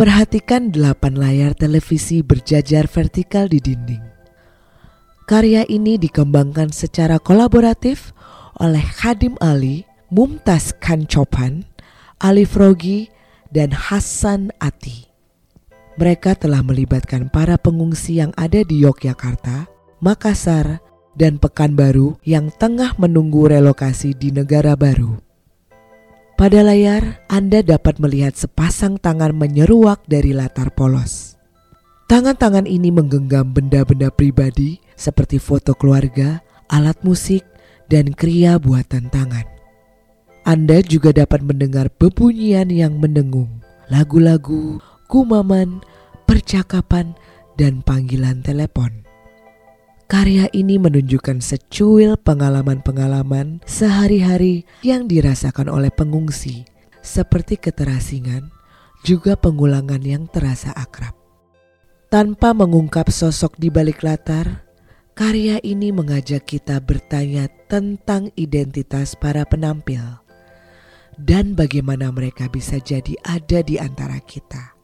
Perhatikan delapan layar televisi berjajar vertikal di dinding. Karya ini dikembangkan secara kolaboratif oleh Khadim Ali, Mumtaz Kancopan, Ali Frogi, dan Hasan Ati. Mereka telah melibatkan para pengungsi yang ada di Yogyakarta, Makassar, dan Pekanbaru yang tengah menunggu relokasi di negara baru. Pada layar, Anda dapat melihat sepasang tangan menyeruak dari latar polos. Tangan-tangan ini menggenggam benda-benda pribadi seperti foto keluarga, alat musik, dan kria buatan tangan. Anda juga dapat mendengar bebunyian yang mendengung, lagu-lagu, kumaman, percakapan, dan panggilan telepon. Karya ini menunjukkan secuil pengalaman-pengalaman sehari-hari yang dirasakan oleh pengungsi, seperti keterasingan, juga pengulangan yang terasa akrab. Tanpa mengungkap sosok di balik latar, karya ini mengajak kita bertanya tentang identitas para penampil dan bagaimana mereka bisa jadi ada di antara kita.